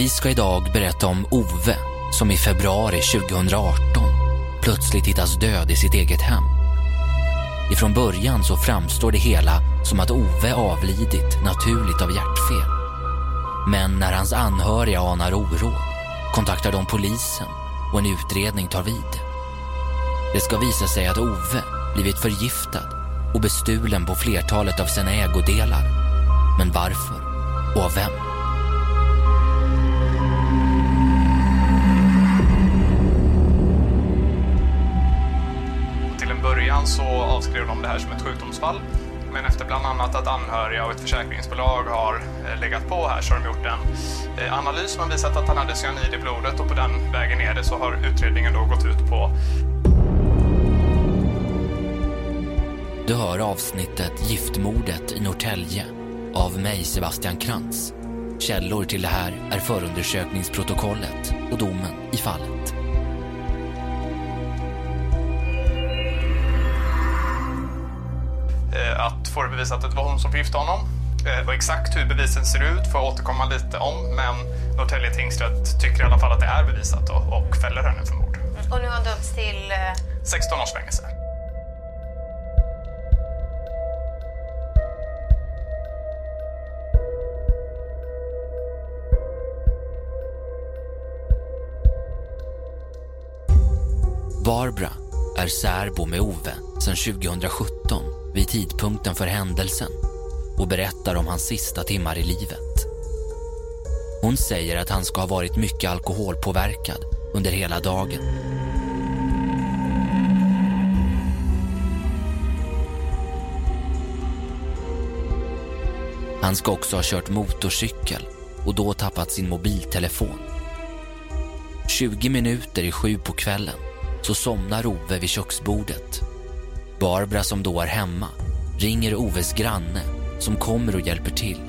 Vi ska idag berätta om Ove som i februari 2018 plötsligt hittas död i sitt eget hem. Ifrån början så framstår det hela som att Ove avlidit naturligt av hjärtfel. Men när hans anhöriga anar oråd kontaktar de polisen och en utredning tar vid. Det ska visa sig att Ove blivit förgiftad och bestulen på flertalet av sina ägodelar. Men varför? Och av vem? Början så avskrev de det här som ett sjukdomsfall. Men efter bland annat att anhöriga och ett försäkringsbolag har eh, legat på här så har de gjort en eh, analys som har visat att han hade cyanid i blodet och på den vägen ner det så har utredningen då gått ut på Du hör avsnittet Giftmordet i Norrtälje av mig Sebastian Krantz. Källor till det här är förundersökningsprotokollet och domen i fallet. Eh, att få det bevisat att det var hon som förgiftade honom. Eh, Och exakt hur bevisen ser ut får jag återkomma lite om, men Norrtälje tingsrätt tycker i alla fall att det är bevisat då, och fäller henne för mord. Och nu har han dömts till... eh, 16 års fängelse. Barbara är särbo med Ove sedan 2017 vid tidpunkten för händelsen och berättar om hans sista timmar i livet. Hon säger att han ska ha varit mycket alkoholpåverkad under hela dagen. Han ska också ha kört motorcykel och då tappat sin mobiltelefon. 20 minuter i sju på kvällen så somnar Ove vid köksbordet. Barbara som då är hemma ringer Oves granne som kommer och hjälper till.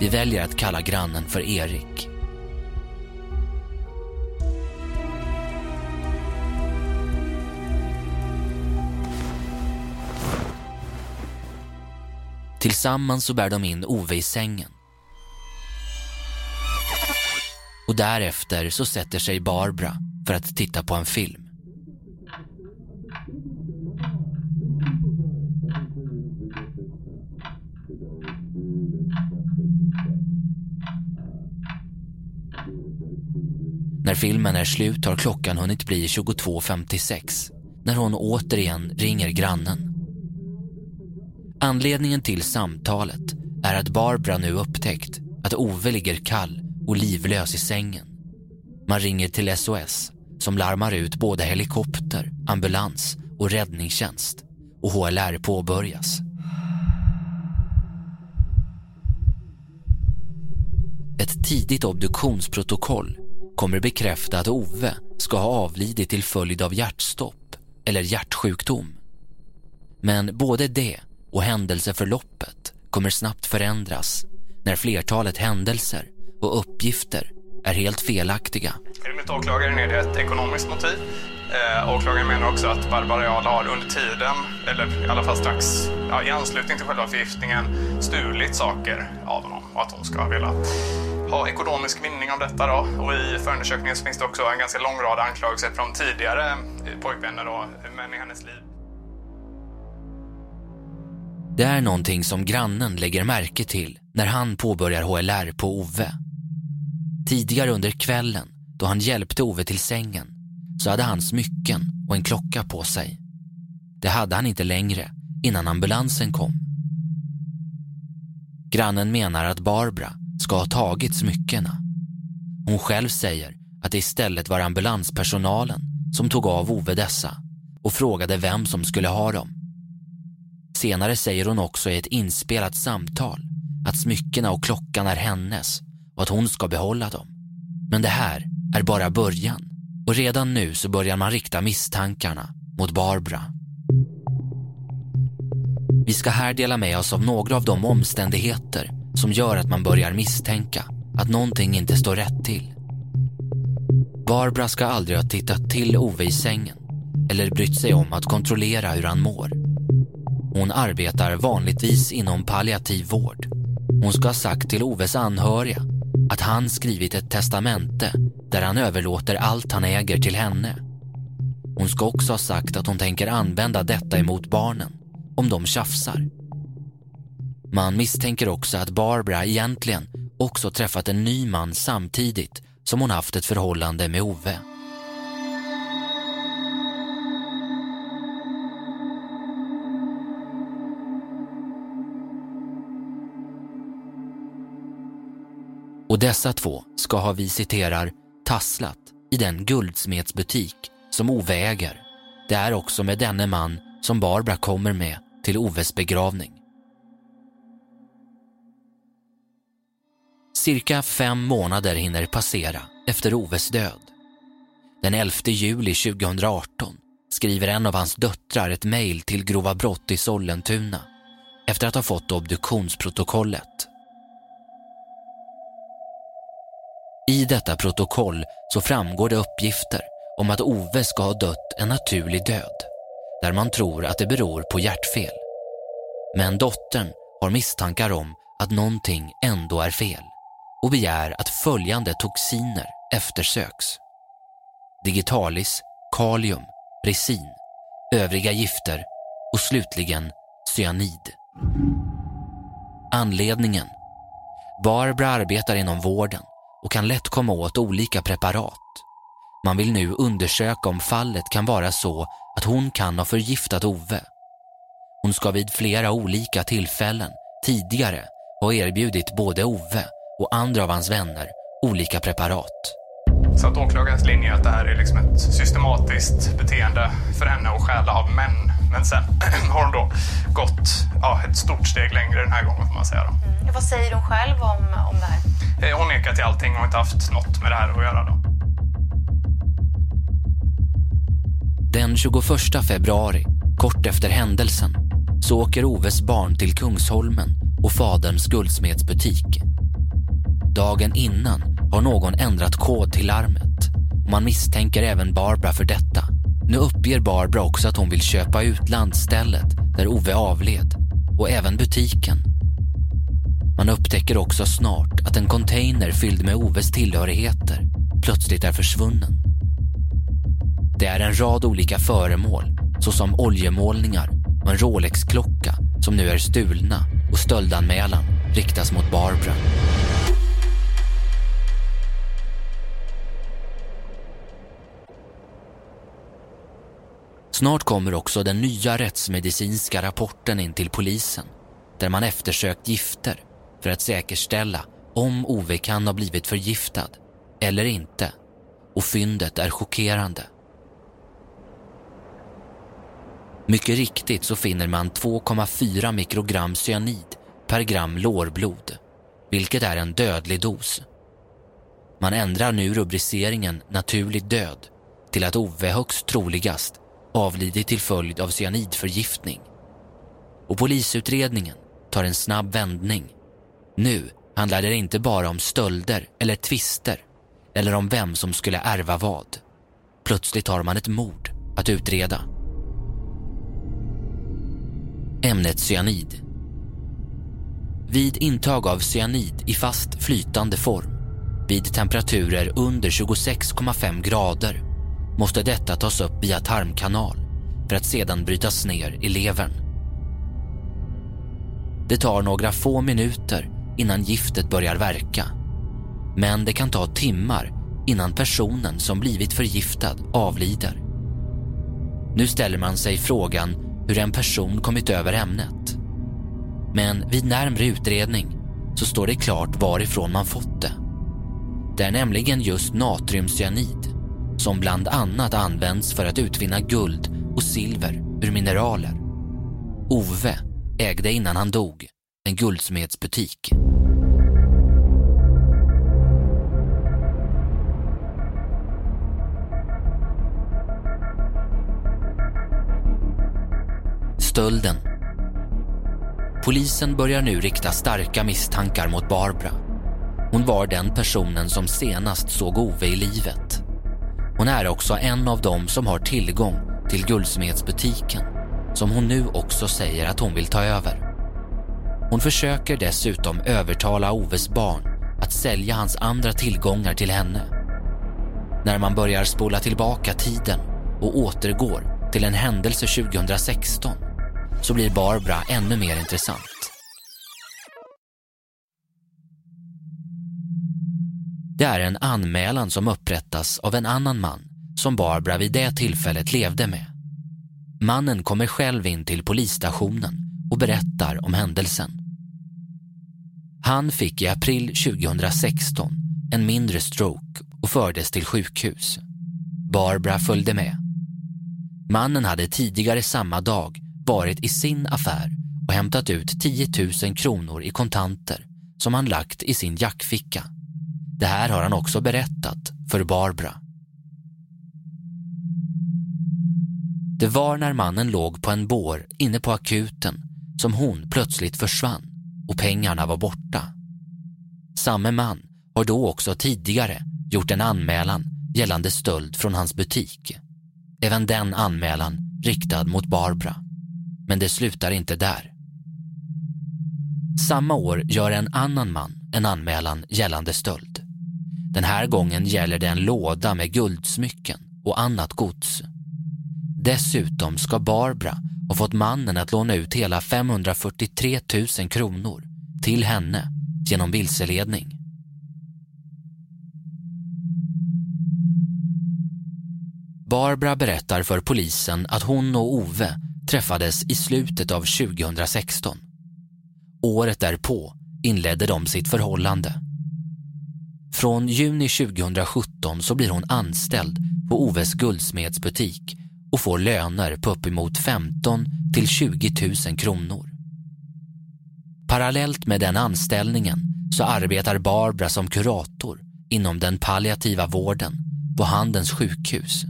Vi väljer att kalla grannen för Erik. Tillsammans så bär de in Ove i sängen. Och därefter så sätter sig Barbara för att titta på en film. När filmen är slut har klockan hunnit bli 22.56 när hon återigen ringer grannen. Anledningen till samtalet är att Barbara nu upptäckt att Ove ligger kall och livlös i sängen. Man ringer till SOS som larmar ut både helikopter, ambulans och räddningstjänst och HLR påbörjas. Ett tidigt obduktionsprotokoll kommer bekräfta att Ove ska ha avlidit till följd av hjärtstopp eller hjärtsjukdom. Men både det och händelseförloppet kommer snabbt förändras när flertalet händelser och uppgifter är helt felaktiga. Enligt åklagaren är det ett ekonomiskt motiv. Eh, åklagaren menar också att Barbara Jarl har under tiden, eller i alla fall strax ja, i anslutning till själva förgiftningen, stulit saker av honom och att hon ska ha velat ha ekonomisk vinning av detta. Då. Och I förundersökningen så finns det också en ganska lång rad anklagelser från tidigare eh, pojkvänner då, män i hennes liv. Det är någonting som grannen lägger märke till när han påbörjar HLR på Ove. Tidigare under kvällen, då han hjälpte Ove till sängen, så hade han smycken och en klocka på sig. Det hade han inte längre innan ambulansen kom. Grannen menar att Barbara ska ha tagit smyckena. Hon själv säger att det istället var ambulanspersonalen som tog av Ove dessa och frågade vem som skulle ha dem. Senare säger hon också i ett inspelat samtal att smyckena och klockan är hennes och att hon ska behålla dem. Men det här är bara början och redan nu så börjar man rikta misstankarna mot Barbara. Vi ska här dela med oss av några av de omständigheter som gör att man börjar misstänka att någonting inte står rätt till. Barbara ska aldrig ha tittat till Ove i sängen eller brytt sig om att kontrollera hur han mår. Hon arbetar vanligtvis inom palliativ vård. Hon ska ha sagt till Oves anhöriga att han skrivit ett testamente där han överlåter allt han äger till henne. Hon ska också ha sagt att hon tänker använda detta emot barnen om de tjafsar. Man misstänker också att Barbara egentligen också träffat en ny man samtidigt som hon haft ett förhållande med Ove. Och dessa två ska ha, vi citerar, tasslat i den guldsmedsbutik som Ove äger. Det är också med denne man som Barbara kommer med till Oves begravning. Cirka fem månader hinner passera efter Oves död. Den 11 juli 2018 skriver en av hans döttrar ett mejl till Grova brott i Sollentuna efter att ha fått obduktionsprotokollet. I detta protokoll så framgår det uppgifter om att Ove ska ha dött en naturlig död där man tror att det beror på hjärtfel. Men dottern har misstankar om att någonting ändå är fel och begär att följande toxiner eftersöks. Digitalis, kalium, resin, övriga gifter och slutligen cyanid. Anledningen? Barbara arbetar inom vården och kan lätt komma åt olika preparat. Man vill nu undersöka om fallet kan vara så att hon kan ha förgiftat Ove. Hon ska vid flera olika tillfällen tidigare ha erbjudit både Ove och andra av hans vänner olika preparat. Så att åklagarens linje är att det här är liksom ett systematiskt beteende för henne att stjäla av män. Men sen har hon då gått ja, ett stort steg längre den här gången får man säga. Då. Mm. Vad säger hon själv om, om det här? Eh, hon nekar till allting och har inte haft något med det här att göra. Då. Den 21 februari, kort efter händelsen, så åker Oves barn till Kungsholmen och faderns guldsmedsbutik. Dagen innan har någon ändrat kod till larmet och man misstänker även Barbara för detta. Nu uppger Barbara också att hon vill köpa ut landstället där Ove avled och även butiken. Man upptäcker också snart att en container fylld med Oves tillhörigheter plötsligt är försvunnen. Det är en rad olika föremål såsom oljemålningar och en Rolex-klocka som nu är stulna och stöldanmälan riktas mot Barbara. Snart kommer också den nya rättsmedicinska rapporten in till polisen där man eftersökt gifter för att säkerställa om Ove kan ha blivit förgiftad eller inte. Och fyndet är chockerande. Mycket riktigt så finner man 2,4 mikrogram cyanid per gram lårblod, vilket är en dödlig dos. Man ändrar nu rubriceringen naturlig död till att Ove högst troligast avlidit till följd av cyanidförgiftning. Och polisutredningen tar en snabb vändning. Nu handlar det inte bara om stölder eller tvister eller om vem som skulle ärva vad. Plötsligt har man ett mord att utreda. Ämnet cyanid. Vid intag av cyanid i fast flytande form vid temperaturer under 26,5 grader måste detta tas upp via tarmkanal för att sedan brytas ner i levern. Det tar några få minuter innan giftet börjar verka. Men det kan ta timmar innan personen som blivit förgiftad avlider. Nu ställer man sig frågan hur en person kommit över ämnet. Men vid närmre utredning så står det klart varifrån man fått det. Det är nämligen just natriumcyanid som bland annat används för att utvinna guld och silver ur mineraler. Ove ägde innan han dog en guldsmedsbutik. Stölden. Polisen börjar nu rikta starka misstankar mot Barbara. Hon var den personen som senast såg Ove i livet. Hon är också en av dem som har tillgång till guldsmedsbutiken som hon nu också säger att hon vill ta över. Hon försöker dessutom övertala Oves barn att sälja hans andra tillgångar till henne. När man börjar spola tillbaka tiden och återgår till en händelse 2016 så blir Barbara ännu mer intressant. Det är en anmälan som upprättas av en annan man som Barbara vid det tillfället levde med. Mannen kommer själv in till polisstationen och berättar om händelsen. Han fick i april 2016 en mindre stroke och fördes till sjukhus. Barbara följde med. Mannen hade tidigare samma dag varit i sin affär och hämtat ut 10 000 kronor i kontanter som han lagt i sin jackficka. Det här har han också berättat för Barbara. Det var när mannen låg på en bår inne på akuten som hon plötsligt försvann och pengarna var borta. Samme man har då också tidigare gjort en anmälan gällande stöld från hans butik. Även den anmälan riktad mot Barbara. Men det slutar inte där. Samma år gör en annan man en anmälan gällande stöld. Den här gången gäller det en låda med guldsmycken och annat gods. Dessutom ska Barbara ha fått mannen att låna ut hela 543 000 kronor till henne genom vilseledning. Barbara berättar för polisen att hon och Ove träffades i slutet av 2016. Året därpå inledde de sitt förhållande. Från juni 2017 så blir hon anställd på Oves guldsmedsbutik och får löner på uppemot 15 till 20 000 kronor. Parallellt med den anställningen så arbetar Barbara som kurator inom den palliativa vården på Handens sjukhus.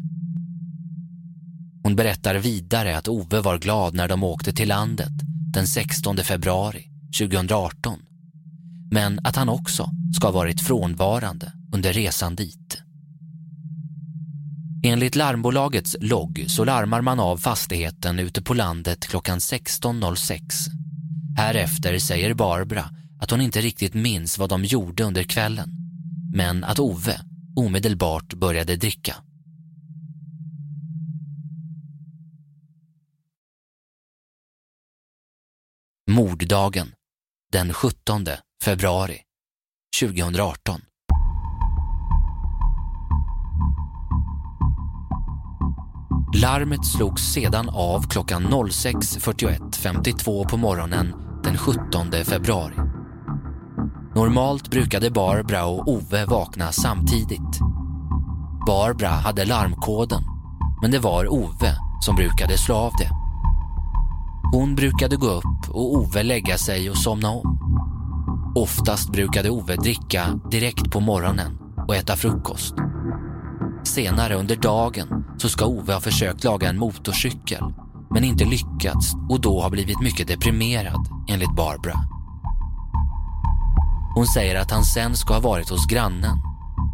Hon berättar vidare att Ove var glad när de åkte till landet den 16 februari 2018 men att han också ska ha varit frånvarande under resan dit. Enligt larmbolagets logg så larmar man av fastigheten ute på landet klockan 16.06. Härefter säger Barbara att hon inte riktigt minns vad de gjorde under kvällen men att Ove omedelbart började dricka. Morddagen den 17 februari 2018. Larmet slogs sedan av klockan 06.41.52 på morgonen den 17 februari. Normalt brukade Barbara och Ove vakna samtidigt. Barbara hade larmkoden, men det var Ove som brukade slå av det. Hon brukade gå upp och Ove lägga sig och somna om. Oftast brukade Ove dricka direkt på morgonen och äta frukost. Senare under dagen så ska Ove ha försökt laga en motorcykel men inte lyckats och då har blivit mycket deprimerad enligt Barbara. Hon säger att han sen ska ha varit hos grannen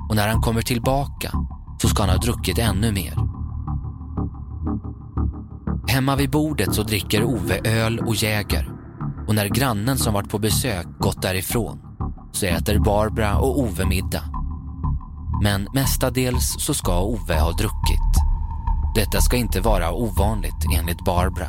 och när han kommer tillbaka så ska han ha druckit ännu mer. Hemma vid bordet så dricker Ove öl och Jäger och när grannen som varit på besök gått därifrån så äter Barbara och Ove middag. Men mestadels så ska Ove ha druckit. Detta ska inte vara ovanligt enligt Barbara.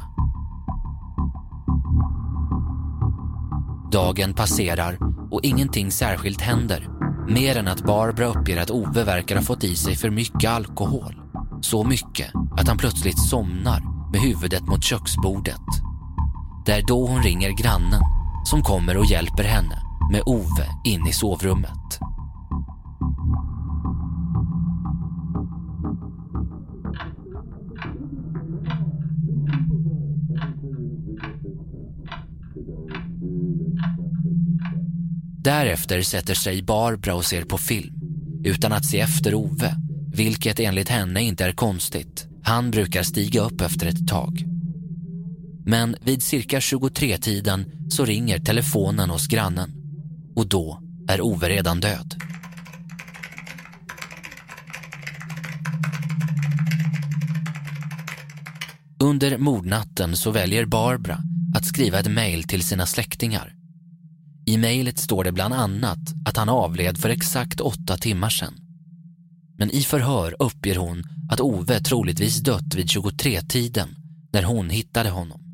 Dagen passerar och ingenting särskilt händer mer än att Barbara uppger att Ove verkar ha fått i sig för mycket alkohol. Så mycket att han plötsligt somnar med huvudet mot köksbordet. Det är då hon ringer grannen som kommer och hjälper henne med Ove in i sovrummet. Därefter sätter sig Barbara och ser på film utan att se efter Ove, vilket enligt henne inte är konstigt. Han brukar stiga upp efter ett tag. Men vid cirka 23-tiden så ringer telefonen hos grannen och då är Ove redan död. Under mordnatten så väljer Barbara att skriva ett mejl till sina släktingar. I mejlet står det bland annat att han avled för exakt åtta timmar sedan. Men i förhör uppger hon att Ove troligtvis dött vid 23-tiden när hon hittade honom.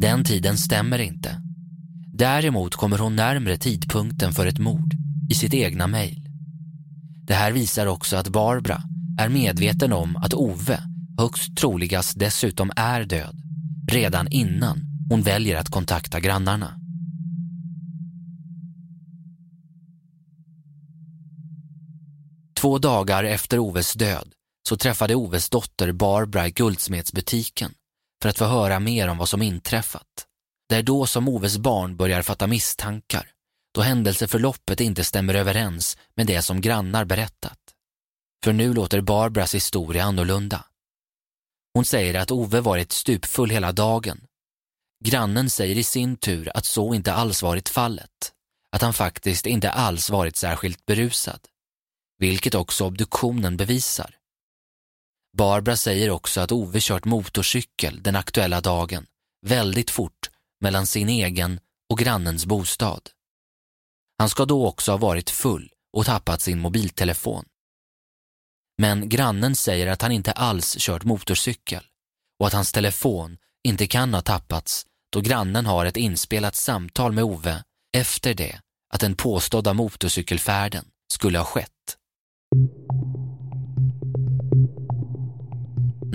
Den tiden stämmer inte. Däremot kommer hon närmre tidpunkten för ett mord i sitt egna mejl. Det här visar också att Barbara är medveten om att Ove högst troligast dessutom är död redan innan hon väljer att kontakta grannarna. Två dagar efter Oves död så träffade Oves dotter Barbara i guldsmedsbutiken för att få höra mer om vad som inträffat. Det är då som Oves barn börjar fatta misstankar då händelseförloppet inte stämmer överens med det som grannar berättat. För nu låter Barbaras historia annorlunda. Hon säger att Ove varit stupfull hela dagen. Grannen säger i sin tur att så inte alls varit fallet. Att han faktiskt inte alls varit särskilt berusad. Vilket också obduktionen bevisar. Barbara säger också att Ove kört motorcykel den aktuella dagen väldigt fort mellan sin egen och grannens bostad. Han ska då också ha varit full och tappat sin mobiltelefon. Men grannen säger att han inte alls kört motorcykel och att hans telefon inte kan ha tappats då grannen har ett inspelat samtal med Ove efter det att den påstådda motorcykelfärden skulle ha skett.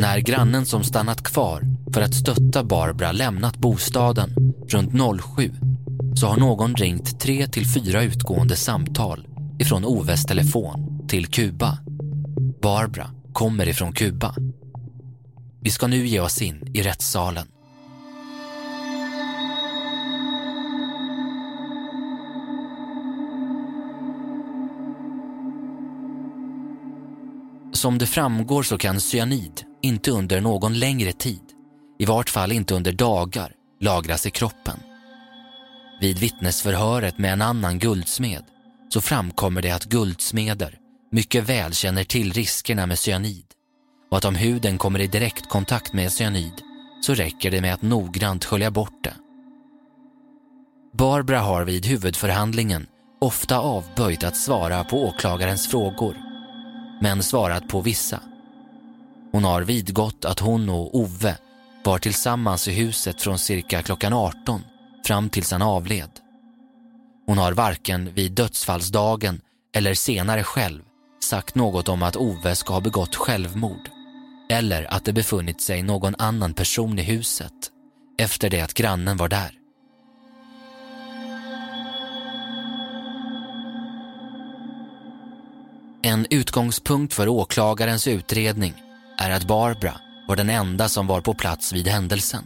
När grannen som stannat kvar för att stötta Barbara lämnat bostaden runt 07 så har någon ringt tre till fyra utgående samtal ifrån Oves telefon till Kuba. Barbara kommer ifrån Kuba. Vi ska nu ge oss in i rättssalen. Som det framgår så kan cyanid inte under någon längre tid, i vart fall inte under dagar, lagras i kroppen. Vid vittnesförhöret med en annan guldsmed så framkommer det att guldsmeder mycket väl känner till riskerna med cyanid och att om huden kommer i direkt kontakt med cyanid så räcker det med att noggrant skölja bort det. Barbara har vid huvudförhandlingen ofta avböjt att svara på åklagarens frågor, men svarat på vissa. Hon har vidgått att hon och Ove var tillsammans i huset från cirka klockan 18 fram tills han avled. Hon har varken vid dödsfallsdagen eller senare själv sagt något om att Ove ska ha begått självmord eller att det befunnit sig någon annan person i huset efter det att grannen var där. En utgångspunkt för åklagarens utredning är att Barbara var den enda som var på plats vid händelsen.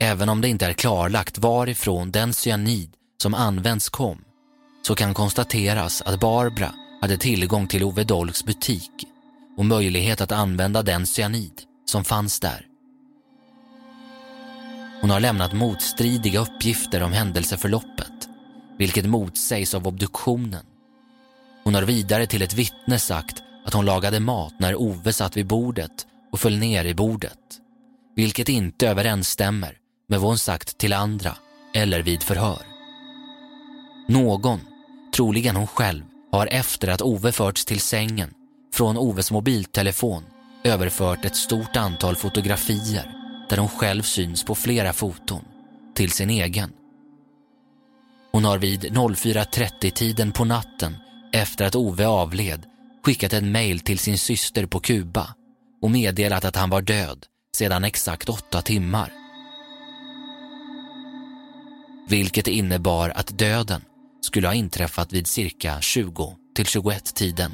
Även om det inte är klarlagt varifrån den cyanid som används kom så kan konstateras att Barbara hade tillgång till Ove Dolks butik och möjlighet att använda den cyanid som fanns där. Hon har lämnat motstridiga uppgifter om händelseförloppet, vilket motsägs av obduktionen. Hon har vidare till ett vittne sagt att hon lagade mat när Ove satt vid bordet och föll ner i bordet, vilket inte överensstämmer med vad hon sagt till andra eller vid förhör. Någon, troligen hon själv, har efter att Ove förts till sängen från Oves mobiltelefon överfört ett stort antal fotografier där hon själv syns på flera foton till sin egen. Hon har vid 04.30-tiden på natten efter att Ove avled skickat ett mejl till sin syster på Kuba och meddelat att han var död sedan exakt åtta timmar. Vilket innebar att döden skulle ha inträffat vid cirka 20 till 21-tiden.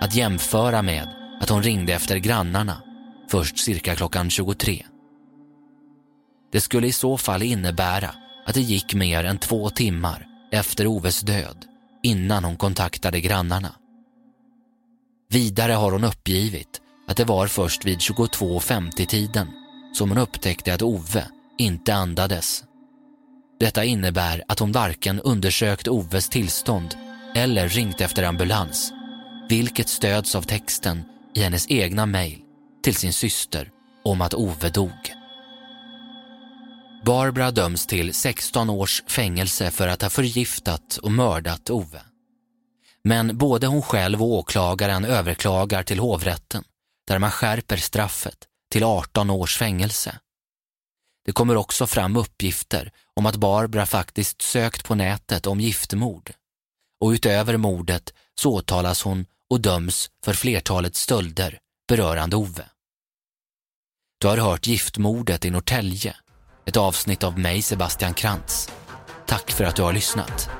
Att jämföra med att hon ringde efter grannarna först cirka klockan 23. Det skulle i så fall innebära att det gick mer än två timmar efter Oves död innan hon kontaktade grannarna. Vidare har hon uppgivit att det var först vid 22.50-tiden som hon upptäckte att Ove inte andades. Detta innebär att hon varken undersökt Oves tillstånd eller ringt efter ambulans, vilket stöds av texten i hennes egna mejl till sin syster om att Ove dog. Barbara döms till 16 års fängelse för att ha förgiftat och mördat Ove. Men både hon själv och åklagaren överklagar till hovrätten där man skärper straffet till 18 års fängelse. Det kommer också fram uppgifter om att Barbara faktiskt sökt på nätet om giftmord. Och utöver mordet så åtalas hon och döms för flertalet stölder berörande Ove. Du har hört Giftmordet i Norrtälje, ett avsnitt av mig Sebastian Krantz. Tack för att du har lyssnat.